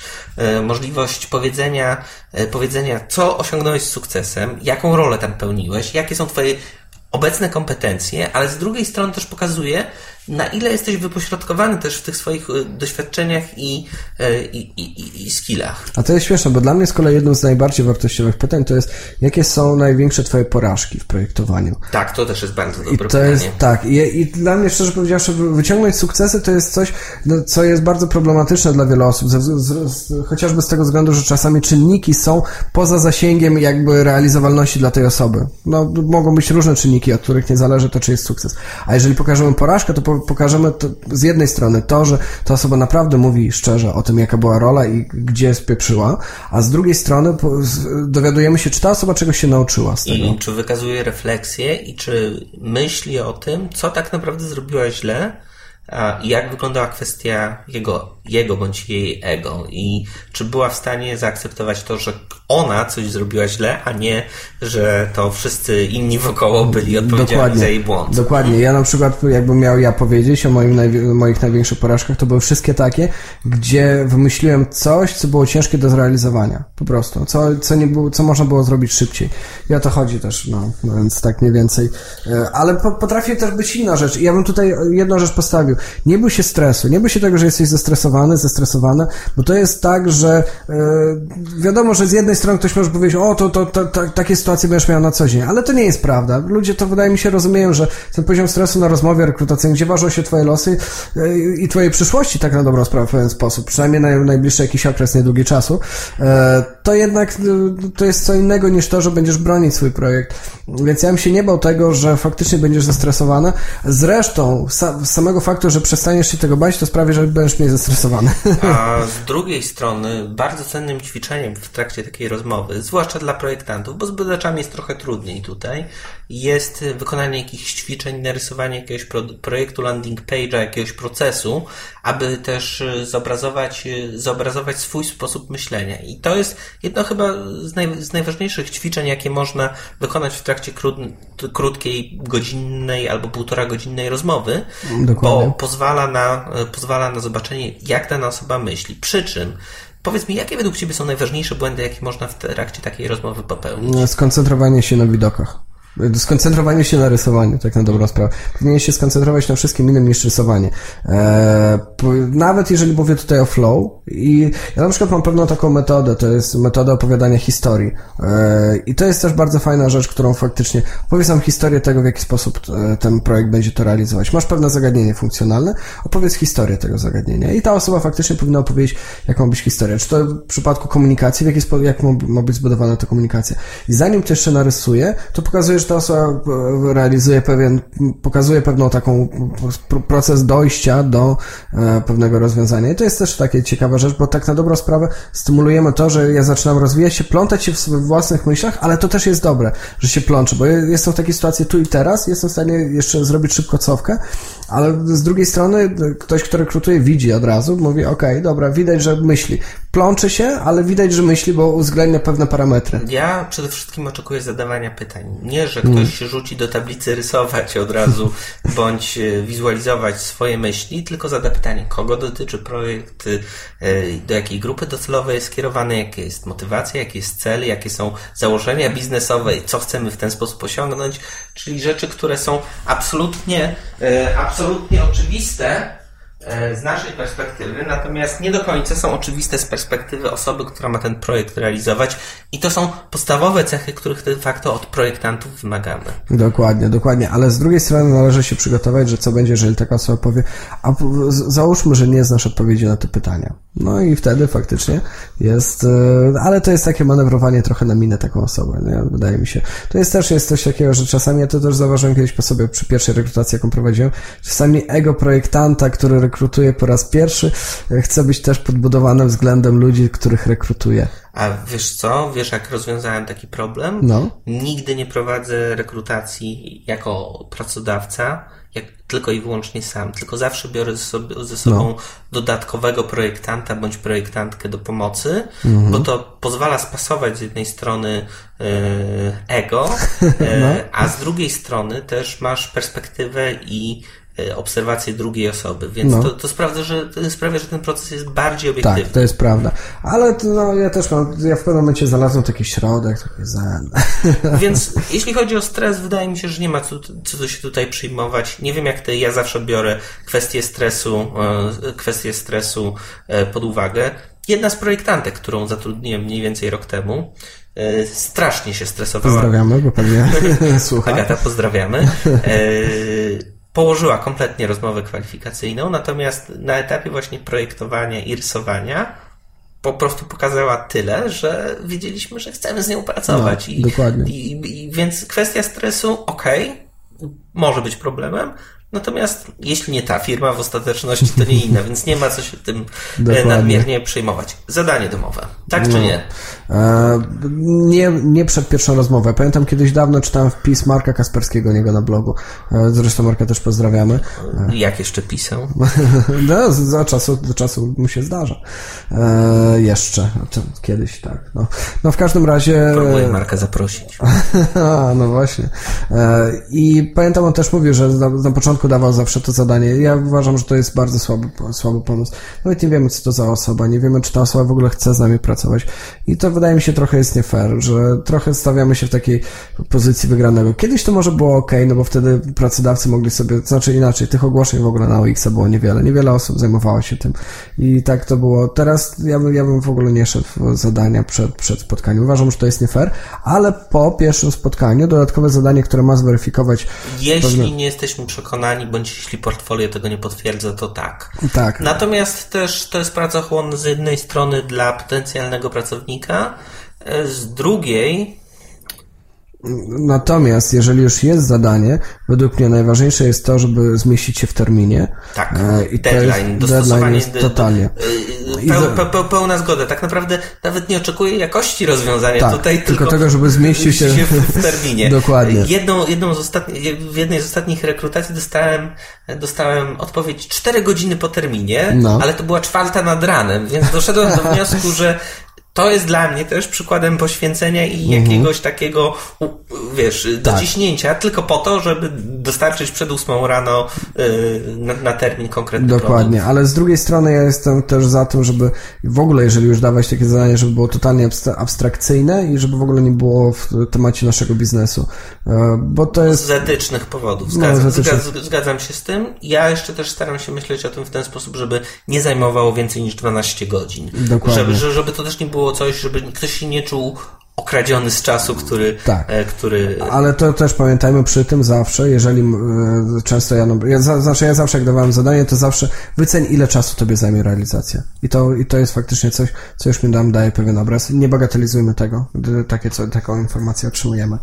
y, możliwość powiedzenia, y, powiedzenia, co osiągnąłeś z sukcesem, jaką rolę tam pełniłeś, jakie są Twoje obecne kompetencje, ale z drugiej strony też pokazuje, na ile jesteś wypośrodkowany też w tych swoich y, doświadczeniach i, y, i, i, i skillach. A to jest śmieszne, bo dla mnie z kolei jedną z najbardziej wartościowych pytań to jest, jakie są największe twoje porażki w projektowaniu? Tak, to też jest bardzo dobre I to pytanie. Jest, tak, I, i dla mnie szczerze powiedziawszy, wyciągnąć sukcesy to jest coś, no, co jest bardzo problematyczne dla wielu osób, z, z, z, chociażby z tego względu, że czasami czynniki są poza zasięgiem jakby realizowalności dla tej osoby. No, mogą być różne czynniki, od których nie zależy to, czy jest sukces. A jeżeli pokażemy porażkę, to po, pokażemy to, z jednej strony to, że ta osoba naprawdę mówi szczerze o tym, jaka była rola i gdzie spieprzyła, a z drugiej strony dowiadujemy się, czy ta osoba czegoś się nauczyła z tego. I czy wykazuje refleksję i czy myśli o tym, co tak naprawdę zrobiła źle, i jak wyglądała kwestia jego, jego bądź jej ego i czy była w stanie zaakceptować to, że ona coś zrobiła źle, a nie, że to wszyscy inni wokoło byli odpowiedzialni dokładnie, za jej błąd. Dokładnie. Ja na przykład, jakbym miał ja powiedzieć o moim najwi- moich największych porażkach, to były wszystkie takie, gdzie wymyśliłem coś, co było ciężkie do zrealizowania. Po prostu. Co, co, nie było, co można było zrobić szybciej. I o to chodzi też, no, no więc tak mniej więcej. E, ale po, potrafi też być inna rzecz. Ja bym tutaj jedną rzecz postawił. Nie bój się stresu. Nie bój się tego, że jesteś zestresowany, zestresowana, bo to jest tak, że e, wiadomo, że z jednej strony ktoś może powiedzieć, o, to, to, to, to takie sytuacje będziesz miał na co dzień, ale to nie jest prawda. Ludzie to wydaje mi się rozumieją, że ten poziom stresu na rozmowie rekrutacyjnej, gdzie ważą się twoje losy e, i twoje przyszłości, tak na dobrą sprawę w pewien sposób, przynajmniej na najbliższy jakiś okres niedługi czasu, e, to jednak to jest co innego niż to, że będziesz bronić swój projekt. Więc ja bym się nie bał tego, że faktycznie będziesz zestresowana. Zresztą, sa, samego faktu, że przestaniesz się tego bać, to sprawi, że będziesz mniej zestresowany. A z drugiej strony, bardzo cennym ćwiczeniem w trakcie takiej rozmowy, zwłaszcza dla projektantów, bo z badaczami jest trochę trudniej tutaj, jest wykonanie jakichś ćwiczeń, narysowanie jakiegoś projektu landing page'a, jakiegoś procesu, aby też zobrazować, zobrazować swój sposób myślenia. I to jest jedno chyba z, naj, z najważniejszych ćwiczeń, jakie można wykonać w trakcie krót, krótkiej, godzinnej albo półtora godzinnej rozmowy, Dokładnie. bo pozwala na, pozwala na zobaczenie, jak dana osoba myśli. Przy czym Powiedz mi, jakie według Ciebie są najważniejsze błędy, jakie można w trakcie takiej rozmowy popełnić? Skoncentrowanie się na widokach. Skoncentrowanie się na rysowaniu, tak na dobrą sprawę. Powinien się skoncentrować na wszystkim innym niż rysowanie. Eee, nawet jeżeli mówię tutaj o flow i ja na przykład mam pewną taką metodę, to jest metoda opowiadania historii. Eee, I to jest też bardzo fajna rzecz, którą faktycznie opowiedz nam historię tego, w jaki sposób e, ten projekt będzie to realizować. Masz pewne zagadnienie funkcjonalne, opowiedz historię tego zagadnienia i ta osoba faktycznie powinna opowiedzieć, jak ma być historia. Czy to w przypadku komunikacji, w jaki sposób, jak ma być zbudowana ta komunikacja. I zanim to jeszcze narysuje, to pokazuje, że ta osoba realizuje pewien, pokazuje pewną taką proces dojścia do e, pewnego rozwiązania. I to jest też takie ciekawa rzecz, bo tak na dobrą sprawę stymulujemy to, że ja zaczynam rozwijać się, plątać się w własnych myślach, ale to też jest dobre, że się plączę, bo jestem w takiej sytuacji tu i teraz, jestem w stanie jeszcze zrobić szybko cofkę, ale z drugiej strony ktoś, kto rekrutuje, widzi od razu, mówi, ok, dobra, widać, że myśli. Plączy się, ale widać, że myśli, bo uwzględnia pewne parametry. Ja przede wszystkim oczekuję zadawania pytań. Nie, że ktoś mm. się rzuci do tablicy rysować od razu, bądź e, wizualizować swoje myśli, tylko zada pytanie, kogo dotyczy projekt, e, do jakiej grupy docelowej jest skierowany, jakie jest motywacja, jakie jest cel, jakie są założenia biznesowe i co chcemy w ten sposób osiągnąć, czyli rzeczy, które są absolutnie, e, absolutnie oczywiste, z naszej perspektywy, natomiast nie do końca są oczywiste z perspektywy osoby, która ma ten projekt realizować i to są podstawowe cechy, których de facto od projektantów wymagamy. Dokładnie, dokładnie, ale z drugiej strony należy się przygotować, że co będzie, jeżeli taka osoba powie, a załóżmy, że nie znasz odpowiedzi na te pytania. No i wtedy faktycznie jest, e, ale to jest takie manewrowanie trochę na minę taką osobę, nie? wydaje mi się. To jest też jest coś takiego, że czasami, ja to też zauważyłem kiedyś po sobie przy pierwszej rekrutacji, jaką prowadziłem, czasami ego projektanta, który rekrutuje po raz pierwszy, e, chce być też podbudowany względem ludzi, których rekrutuje. A wiesz co? Wiesz, jak rozwiązałem taki problem? No. Nigdy nie prowadzę rekrutacji jako pracodawca, jak tylko i wyłącznie sam, tylko zawsze biorę ze, sobie, ze sobą no. dodatkowego projektanta bądź projektantkę do pomocy, mhm. bo to pozwala spasować z jednej strony e, ego, e, no. a z drugiej strony też masz perspektywę i obserwację drugiej osoby, więc no. to, to, sprawia, że, to sprawia, że ten proces jest bardziej obiektywny. Tak, to jest prawda. Ale to, no, ja też mam, ja w pewnym momencie znalazłem taki środek, taki zen. Więc jeśli chodzi o stres, wydaje mi się, że nie ma co, co się tutaj przyjmować. Nie wiem jak ty, ja zawsze biorę kwestię stresu, e, kwestię stresu e, pod uwagę. Jedna z projektantek, którą zatrudniłem mniej więcej rok temu, strasznie się stresowała. Pozdrawiamy, bo pewnie słucha. Agata, pozdrawiamy położyła kompletnie rozmowę kwalifikacyjną, natomiast na etapie właśnie projektowania i rysowania po prostu pokazała tyle, że wiedzieliśmy, że chcemy z nią pracować. No, I, dokładnie. I, I, więc kwestia stresu, okej, okay, może być problemem, Natomiast jeśli nie ta firma w ostateczności, to nie inna, więc nie ma co się tym e, Dokładnie. nadmiernie przejmować. Zadanie domowe, tak no. czy nie? E, nie? Nie przed pierwszą rozmową. Pamiętam kiedyś dawno czytałem wpis Marka Kasperskiego niego na blogu. E, zresztą Marka też pozdrawiamy. E. Jak jeszcze pisał? no, za czasu do czasu mu się zdarza. E, jeszcze. Kiedyś, tak. No, no w każdym razie... Próbuję Marka zaprosić. No właśnie. E, I pamiętam, on też mówił, że na, na początku początku dawał zawsze to zadanie. Ja uważam, że to jest bardzo słaby, słaby pomysł. Nawet nie wiemy, co to za osoba, nie wiemy, czy ta osoba w ogóle chce z nami pracować. I to wydaje mi się trochę jest nie fair, że trochę stawiamy się w takiej pozycji wygranego. Kiedyś to może było ok, no bo wtedy pracodawcy mogli sobie, to znaczy inaczej, tych ogłoszeń w ogóle na OX było niewiele. Niewiele osób zajmowało się tym. I tak to było. Teraz ja bym, ja bym w ogóle nie szedł w zadania przed, przed spotkaniem. Uważam, że to jest nie fair, ale po pierwszym spotkaniu dodatkowe zadanie, które ma zweryfikować. Jeśli pewne... nie jesteśmy przekonani, przekonani, bądź jeśli portfolio tego nie potwierdza, to tak. Tak. Natomiast też to jest praca chłonna z jednej strony dla potencjalnego pracownika, e, z drugiej Natomiast jeżeli już jest zadanie, według mnie najważniejsze jest to, żeby zmieścić się w terminie. Tak, e, I deadline, deadline jest totalnie. Peł, peł, pełna zgoda. Tak naprawdę nawet nie oczekuję jakości rozwiązania tak, tutaj, tylko, tylko tego, żeby zmieścił się, się w terminie. Dokładnie. Jedną, jedną z ostatni, w jednej z ostatnich rekrutacji dostałem, dostałem odpowiedź 4 godziny po terminie, no. ale to była czwarta nad ranem, więc doszedłem do wniosku, że to jest dla mnie też przykładem poświęcenia i Mhm. jakiegoś takiego, wiesz, dociśnięcia, tylko po to, żeby dostarczyć przed ósmą rano y, na, na termin konkretny Dokładnie, ale z drugiej strony ja jestem też za tym, żeby w ogóle, jeżeli już dawać takie zadanie, żeby było totalnie abstra- abstrakcyjne i żeby w ogóle nie było w temacie naszego biznesu. E, Bo to produkt. jest. Z etycznych powodów. No, Zgadzam, etycznych. zgadzam, się z tym. Ja jeszcze też staram się myśleć o tym w ten sposób, żeby nie zajmowało więcej niż 12 godzin. Dokładnie. Żeby, że- żeby to też nie było coś, żeby ktoś się nie czuł okradziony z czasu, który, Tak. e, który Ale to też pamiętajmy przy tym zawsze, jeżeli e, często ja, no, ja, za- znaczy ja zawsze jak dawałem zadanie, to zawsze wyceń ile czasu tobie zajmie realizacja. I to, i to jest faktycznie coś, co już mi nam daje pewien obraz. Nie bagatelizujmy tego, gdy takie, co, taką informację otrzymujemy.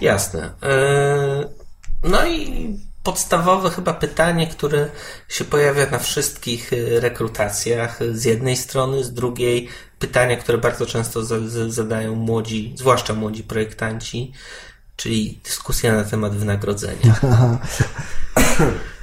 Jasne. E, No i podstawowe chyba pytanie, które się pojawia na wszystkich e, rekrutacjach z jednej strony, z drugiej pytania, które bardzo często za- za- zadają młodzi, zwłaszcza młodzi projektanci, czyli dyskusja na temat wynagrodzenia.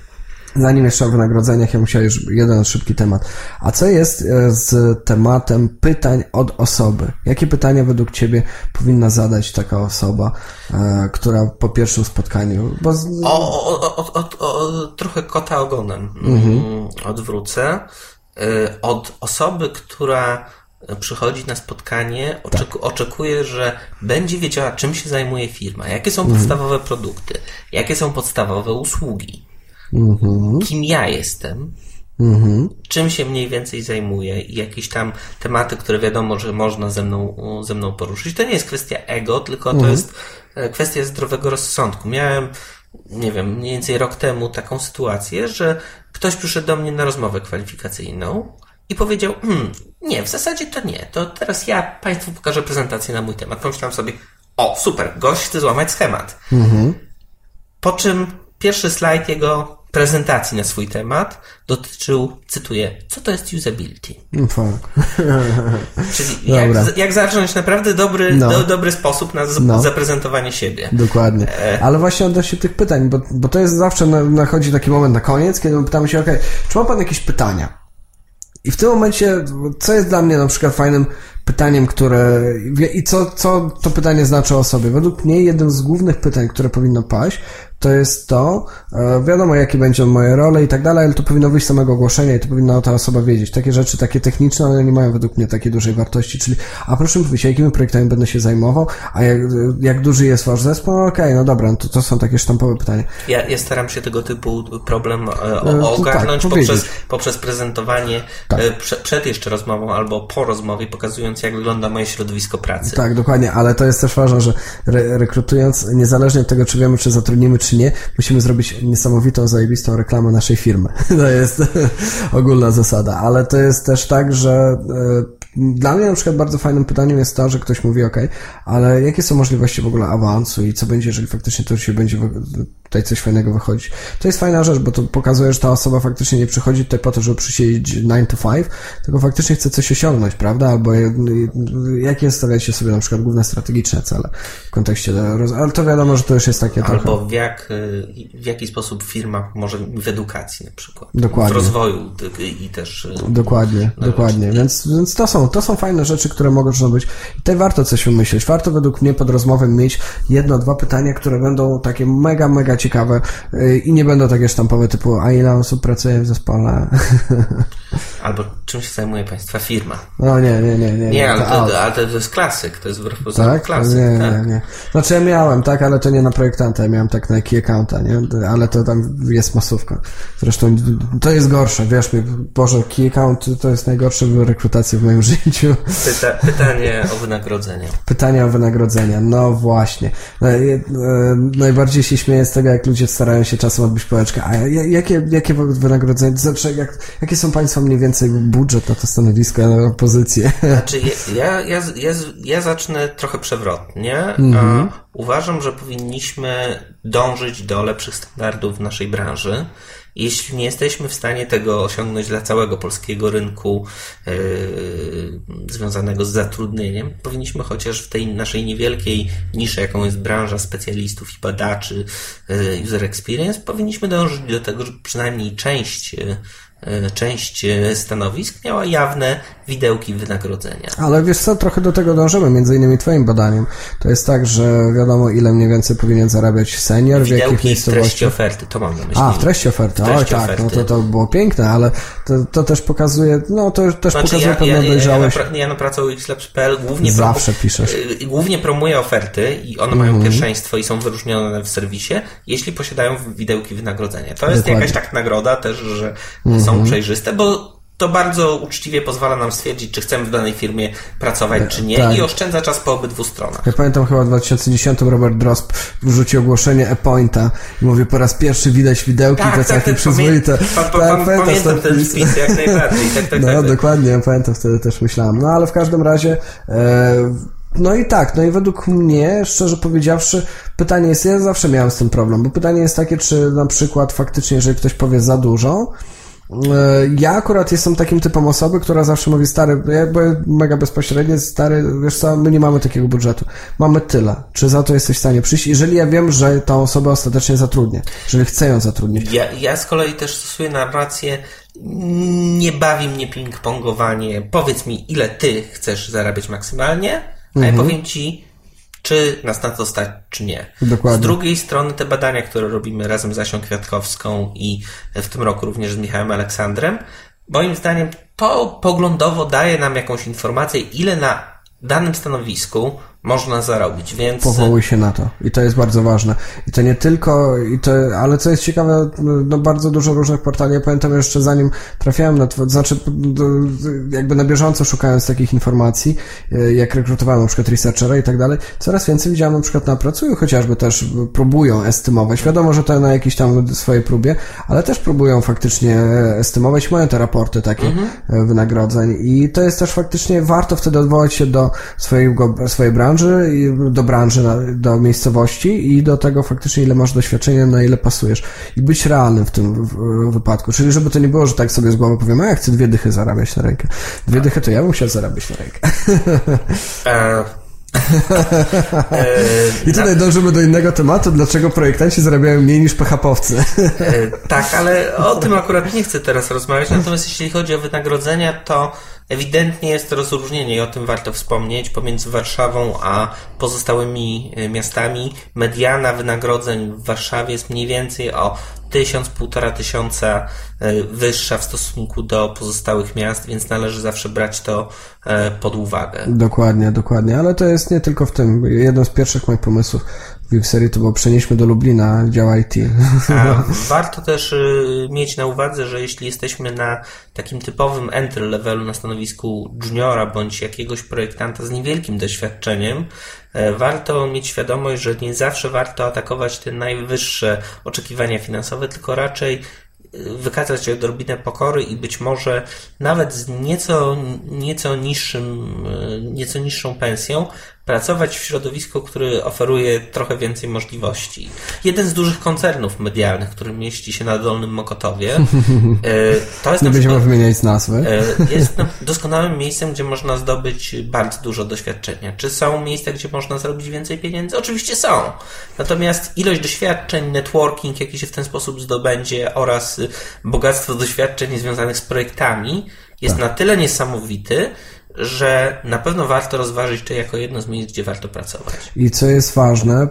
Zanim jeszcze o wynagrodzeniach, ja musiałem już jeden szybki temat. A co jest e, z tematem pytań od osoby? Jakie pytania według Ciebie powinna zadać taka osoba, e, która po pierwszym spotkaniu, bo O, o, o, o, trochę kota ogonem mm, odwrócę. Y, Od osoby, która przychodzi na spotkanie, oczeku, oczekuje, że będzie wiedziała, czym się zajmuje firma, jakie są podstawowe produkty, jakie są podstawowe usługi, kim ja jestem, czym się mniej więcej zajmuję i jakieś tam tematy, które wiadomo, że można ze mną, ze mną poruszyć. To nie jest kwestia ego, tylko to jest e, kwestia zdrowego rozsądku. Miałem, nie wiem, mniej więcej rok temu taką sytuację, że ktoś przyszedł do mnie na rozmowę kwalifikacyjną i powiedział, hmm, nie, w zasadzie to nie, to teraz ja Państwu pokażę prezentację na mój temat. Pomyślałem sobie, o, super, gość chce złamać schemat. Po czym pierwszy slajd jego prezentacji na swój temat dotyczył, cytuję, co to jest usability? Fuck. Czyli jak, jak zacząć naprawdę dobry, No. do, dobry sposób na z, No. zaprezentowanie siebie. Dokładnie. Ale właśnie odnośnie tych pytań, bo, bo to jest zawsze, na- nachodzi taki moment na koniec, kiedy my pytamy się, ok, czy ma pan jakieś pytania? I w tym momencie, co jest dla mnie na przykład fajnym pytaniem, które, i co, co to pytanie znaczy o sobie? Według mnie jednym z głównych pytań, które powinno paść, to jest to, e, wiadomo jakie będą moje role i tak dalej, ale to powinno wyjść z samego ogłoszenia i to powinna ta osoba wiedzieć. Takie rzeczy, takie techniczne, one nie mają według mnie takiej dużej wartości, czyli, a proszę mi powiedzieć, jakimi projektami będę się zajmował, a jak, jak duży jest wasz zespół? No okej, no dobra, no to, to są takie sztampowe pytania. Ja, ja staram się tego typu problem e, E, o, to ogarnąć tak, poprzez, poprzez prezentowanie Tak. e, prze, przed jeszcze rozmową albo po rozmowie, pokazując jak wygląda moje środowisko pracy. Tak, dokładnie, ale to jest też ważne, że re rekrutując, niezależnie od tego, czy wiemy, czy zatrudnimy, czy nie, musimy zrobić niesamowitą, zajebistą reklamę naszej firmy. To jest ogólna zasada, ale to jest też tak, że e, dla mnie na przykład bardzo fajnym pytaniem jest to, że ktoś mówi, ok, ale jakie są możliwości w ogóle awansu i co będzie, jeżeli faktycznie to się będzie tutaj coś fajnego wychodzić. To jest fajna rzecz, bo to pokazuje, że ta osoba faktycznie nie przychodzi tutaj po to, żeby przysiedzieć 9 to 5, tylko faktycznie chce coś osiągnąć, prawda? Albo jakie stawiacie sobie na przykład główne strategiczne cele w kontekście, ale to wiadomo, że to już jest takie trochę... Albo w, jak, y, w jaki sposób firma może w edukacji na przykład. Dokładnie. W rozwoju i też. y, Dokładnie, dokładnie. Więc, więc to są, to są fajne rzeczy, które mogą być. I tutaj warto coś wymyślić. Warto według mnie pod rozmowę mieć jedno, dwa pytania, które będą takie mega, mega ciekawe yy, i nie będą takie sztampowe typu, a ile osób pracuje w zespole? Albo czym się zajmuje Państwa firma. No nie, nie, nie, nie. Nie, ale to ale to jest klasyk, to jest wbrew pozorom Tak? klasyk. nie, tak. nie, nie. Znaczy ja miałem, tak, ale to nie na projektanta, ja miałem tak na key accounta, nie? Ale to tam jest masówka. Zresztą to jest gorsze, wiesz mi, Boże, key account to jest najgorsza rekrutacja w moim życiu. Pyta, pytanie o wynagrodzenie. Pytania o wynagrodzenia, no właśnie. No, e, Najbardziej się śmieję z tego, jak ludzie starają się czasem odbić pałeczkę. A ja- jakie, jakie wynagrodzenie, znaczy, jak, jakie są Państwa mniej więcej budżet na to stanowisko, na pozycję? Znaczy, ja, ja, ja, ja zacznę trochę przewrotnie. Mhm. Uważam, że powinniśmy dążyć do lepszych standardów w naszej branży. Jeśli nie jesteśmy w stanie tego osiągnąć dla całego polskiego rynku yy, związanego z zatrudnieniem, powinniśmy chociaż w tej naszej niewielkiej niszy, jaką jest branża specjalistów i badaczy yy, user experience, powinniśmy dążyć do tego, żeby przynajmniej część yy, część e, stanowisk miała jawne widełki wynagrodzenia. Ale wiesz co, trochę do tego dążymy, między innymi twoim badaniem. To jest tak, że wiadomo ile mniej więcej powinien zarabiać senior, w jakich Widełki w treści miejscowościach. oferty, to mam na myśli. A, w treści oferty, W oj treści tak, no oferty. to, to było piękne, ale to, to też pokazuje, no to też Znaczy, pokazuje ja, ja, pewną ja, ja, na, dojrzałość. pra- ja na pracę u xlabs.pl głównie, Zawsze piszesz. y, głównie promuję oferty i one Mhm. mają pierwszeństwo i są wyróżnione w serwisie, jeśli posiadają widełki wynagrodzenia. To jest Dokładnie. Mhm. jakaś tak nagroda też, że są przejrzyste, bo to bardzo uczciwie pozwala nam stwierdzić, czy chcemy w danej firmie pracować, czy nie tak. i oszczędza czas po obydwu stronach. Ja pamiętam chyba w 2010 Robert Drosp wrzucił ogłoszenie e-pointa i mówi po raz pierwszy widać widełki, to całkiem przyzwoite. Tak, Pan, pan, Tak, pan, pamiętasz pamiętam ten wpis? jak najbardziej. Tak, tak, No tak, tak. dokładnie, ja pamiętam wtedy też myślałem. No ale w każdym razie e, no i tak, no i według mnie, szczerze powiedziawszy, pytanie jest, ja zawsze miałem z tym problem, bo pytanie jest takie, czy na przykład faktycznie, jeżeli ktoś powie za dużo, ja akurat jestem takim typem osoby, która zawsze mówi, stary, ja byłem mega bezpośrednie, stary, wiesz co, my nie mamy takiego budżetu. Mamy tyle. Czy za to jesteś w stanie przyjść? Jeżeli ja wiem, że tą osobę ostatecznie zatrudnię, jeżeli chcę ją zatrudnić. Ja, ja z kolei też stosuję narrację, nie bawi mnie ping-pongowanie. Powiedz mi, ile ty chcesz zarabiać maksymalnie, a Mhm. ja powiem ci, czy nas na to stać, czy nie. Dokładnie. Z drugiej strony te badania, które robimy razem z Asią Kwiatkowską i w tym roku również z Michałem Aleksandrem, moim zdaniem to poglądowo daje nam jakąś informację, ile na danym stanowisku można zarobić, więc... Powołuj się na to. I to jest bardzo ważne. I to nie tylko, i to, ale co jest ciekawe, no bardzo dużo różnych portali. Ja pamiętam jeszcze zanim trafiałem na to, znaczy jakby na bieżąco szukając takich informacji, e, jak rekrutowałem na przykład researchera i tak dalej, coraz więcej widziałem na przykład na pracują chociażby też próbują estymować. Wiadomo, że to na jakiejś tam swojej próbie, ale też próbują faktycznie estymować. Mają te raporty takie e, wynagrodzeń i to jest też faktycznie warto wtedy odwołać się do swojego, swojej branży, i do branży, do miejscowości i do tego faktycznie ile masz doświadczenia, na ile pasujesz. I być realnym w tym wypadku. Czyli żeby to nie było, że tak sobie z głowy powiem, a ja chcę dwie dychy zarabiać na rękę. Dwie dychy to ja bym chciał zarabiać na rękę. E, e, I tutaj dążymy do innego tematu, dlaczego projektanci zarabiają mniej niż PHP-owcy. E, Tak, ale o tym akurat nie chcę teraz rozmawiać. Natomiast jeśli chodzi o wynagrodzenia, to ewidentnie jest rozróżnienie i o tym warto wspomnieć pomiędzy Warszawą a pozostałymi e, miastami. Mediana wynagrodzeń w Warszawie jest mniej więcej o tysiąc, półtora tysiąca e, wyższa w stosunku do pozostałych miast, więc należy zawsze brać to e, pod uwagę. Dokładnie, dokładnie, ale to jest nie tylko w tym. Jednym z pierwszych moich pomysłów w serii to było przenieśmy do Lublina dział IT. A warto też y, mieć na uwadze, że jeśli jesteśmy na takim typowym entry levelu na stanowisku juniora bądź jakiegoś projektanta z niewielkim doświadczeniem, e, warto mieć świadomość, że nie zawsze warto atakować te najwyższe oczekiwania finansowe, tylko raczej y, wykazać odrobinę pokory i być może nawet z nieco, nieco niższym, y, nieco niższą pensją pracować w środowisku, który oferuje trochę więcej możliwości. Jeden z dużych koncernów medialnych, który mieści się na Dolnym Mokotowie, y, to jest Nie będziemy wymieniać nazwy. E, Jest na- doskonałym miejscem, gdzie można zdobyć bardzo dużo doświadczenia. Czy są miejsca, gdzie można zarobić więcej pieniędzy? Oczywiście są. Natomiast ilość doświadczeń, networking, jaki się w ten sposób zdobędzie oraz bogactwo doświadczeń związanych z projektami jest na tyle niesamowity, że na pewno warto rozważyć to jako jedno z miejsc, gdzie warto pracować. I co jest ważne,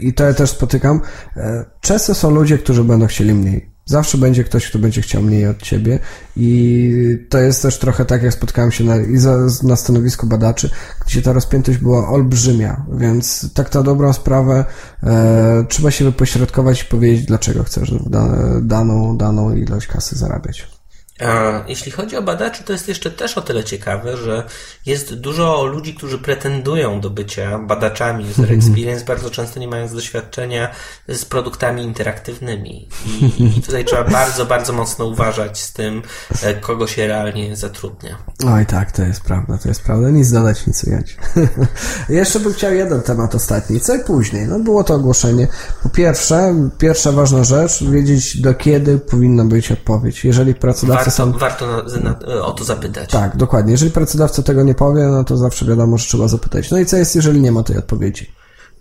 i to ja też spotykam, e, często są ludzie, którzy będą chcieli mniej. Zawsze będzie ktoś, kto będzie chciał mniej od ciebie i to jest też trochę tak, jak spotkałem się na, na stanowisku badaczy, gdzie ta rozpiętość była olbrzymia, więc tak na dobrą sprawę e, trzeba się wypośrodkować i powiedzieć, dlaczego chcesz da, daną, daną ilość kasy zarabiać. A Jeśli chodzi o badaczy, to jest jeszcze też o tyle ciekawe, że jest dużo ludzi, którzy pretendują do bycia badaczami user experience, bardzo często nie mając doświadczenia z produktami interaktywnymi. I, i tutaj trzeba bardzo, bardzo mocno uważać z tym, e, kogo się realnie zatrudnia. Oj tak, to jest prawda, to jest prawda. Nic dodać, nic ująć. Jeszcze bym chciał jeden temat ostatni. Co i później? No było to ogłoszenie. Po pierwsze, pierwsza ważna rzecz, wiedzieć do kiedy powinna być odpowiedź. Jeżeli pracodawca Warto, warto na, na, o to zapytać. Tak, dokładnie. Jeżeli pracodawca tego nie powie, no to zawsze wiadomo, że trzeba zapytać. No i co jest, jeżeli nie ma tej odpowiedzi?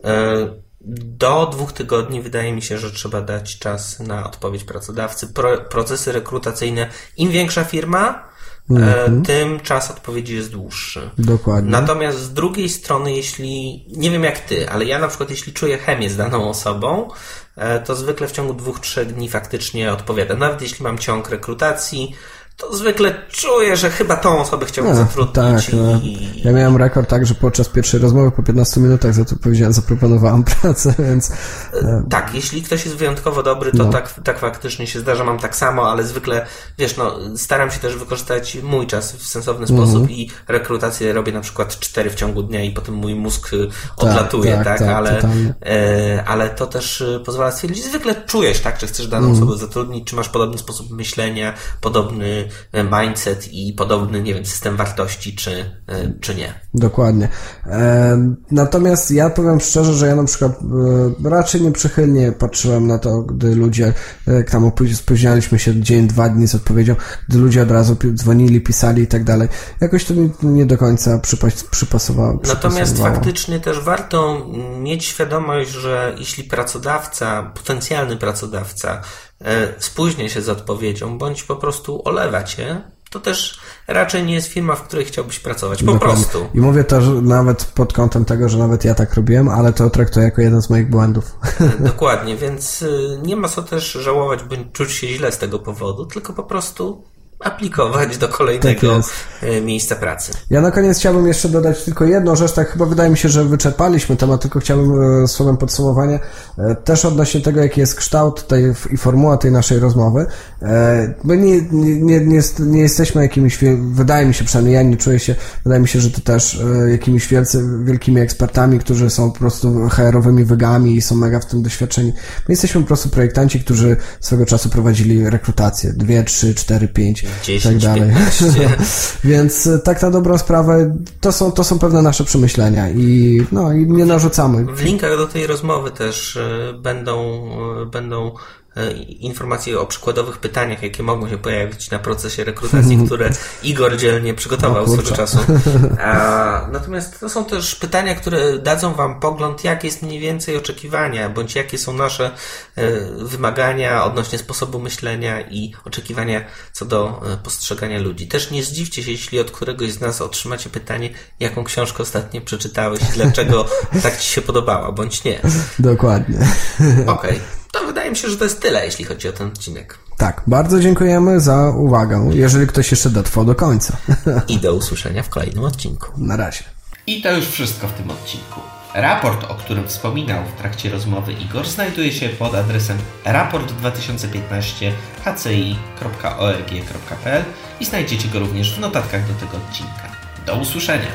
E, Do dwóch tygodni wydaje mi się, że trzeba dać czas na odpowiedź pracodawcy. Pro, procesy rekrutacyjne, im większa firma, mhm. tym czas odpowiedzi jest dłuższy. Dokładnie. Natomiast z drugiej strony, jeśli, nie wiem jak ty, ale ja na przykład jeśli czuję chemię z daną osobą, e, to zwykle w ciągu dwóch, trzech dni faktycznie odpowiada. Nawet jeśli mam ciąg rekrutacji, to zwykle czuję, że chyba tą osobę chciałbym no, zatrudnić. Tak, i... no. Ja miałem rekord tak, że podczas pierwszej rozmowy po 15 minutach za to powiedziałem, zaproponowałem pracę, więc... E, tak, jeśli ktoś jest wyjątkowo dobry, to no. tak, tak faktycznie się zdarza, mam tak samo, ale zwykle, wiesz, no, staram się też wykorzystać mój czas w sensowny sposób mm -hmm. i rekrutację robię na przykład 4 w ciągu dnia i potem mój mózg y, tak, odlatuje, tak, tak, tak ale, e, ale to też pozwala stwierdzić, zwykle czujesz, tak, czy chcesz daną mm. osobę zatrudnić, czy masz podobny sposób myślenia, podobny E, mindset i podobny, nie wiem, system wartości, czy, e, czy nie. Dokładnie. E, natomiast ja powiem szczerze, że ja na przykład raczej nieprzychylnie patrzyłem na to, gdy ludzie, jak tam spóźnialiśmy się dzień, dwa dni z odpowiedzią, gdy ludzie od razu dzwonili, pisali i tak dalej. Jakoś to mi nie do końca przypasowało. Natomiast faktycznie też warto mieć świadomość, że jeśli pracodawca, potencjalny pracodawca spóźnia się z odpowiedzią, bądź po prostu olewa cię, to też raczej nie jest firma, w której chciałbyś pracować. Po Dokładnie. prostu. I mówię to nawet pod kątem tego, że nawet ja tak robiłem, ale to traktuję jako jeden z moich błędów. E, dokładnie, więc y, nie ma co też żałować, bądź czuć się źle z tego powodu, tylko po prostu aplikować do kolejnego tak miejsca pracy. Ja na koniec chciałbym jeszcze dodać tylko jedną rzecz, tak chyba wydaje mi się, że wyczerpaliśmy temat, tylko chciałbym e, słowem podsumowania e, też odnośnie tego, jaki jest kształt tej i formuła tej naszej rozmowy. My nie, nie, nie, nie jesteśmy jakimiś, wydaje mi się przynajmniej, ja nie czuję się, wydaje mi się, że to też jakimiś wielcy, wielkimi ekspertami, którzy są po prostu HR-owymi wygami i są mega w tym doświadczeni. My jesteśmy po prostu projektanci, którzy swego czasu prowadzili rekrutację. Dwie, trzy, cztery, pięć 10, tak dalej. Więc e, tak na dobrą sprawę to są, to są pewne nasze przemyślenia i, no, i nie narzucamy. W linkach do tej rozmowy też e, będą, e, będą informacje o przykładowych pytaniach, jakie mogą się pojawić na procesie rekrutacji, które Igor dzielnie przygotował swego czasu. A, natomiast to są też pytania, które dadzą Wam pogląd, jakie jest mniej więcej oczekiwania, bądź jakie są nasze e, wymagania odnośnie sposobu myślenia i oczekiwania co do e, postrzegania ludzi. Też nie zdziwcie się, jeśli od któregoś z nas otrzymacie pytanie, jaką książkę ostatnio przeczytałeś i dlaczego tak Ci się podobała, bądź nie. Dokładnie. Okej. Okay to wydaje mi się, że to jest tyle, jeśli chodzi o ten odcinek. Tak, bardzo dziękujemy za uwagę, jeżeli ktoś jeszcze dotrwał do końca. I do usłyszenia w kolejnym odcinku. Na razie. I to już wszystko w tym odcinku. Raport, o którym wspominał w trakcie rozmowy Igor, znajduje się pod adresem raport2015hci.org.pl i znajdziecie go również w notatkach do tego odcinka. Do usłyszenia!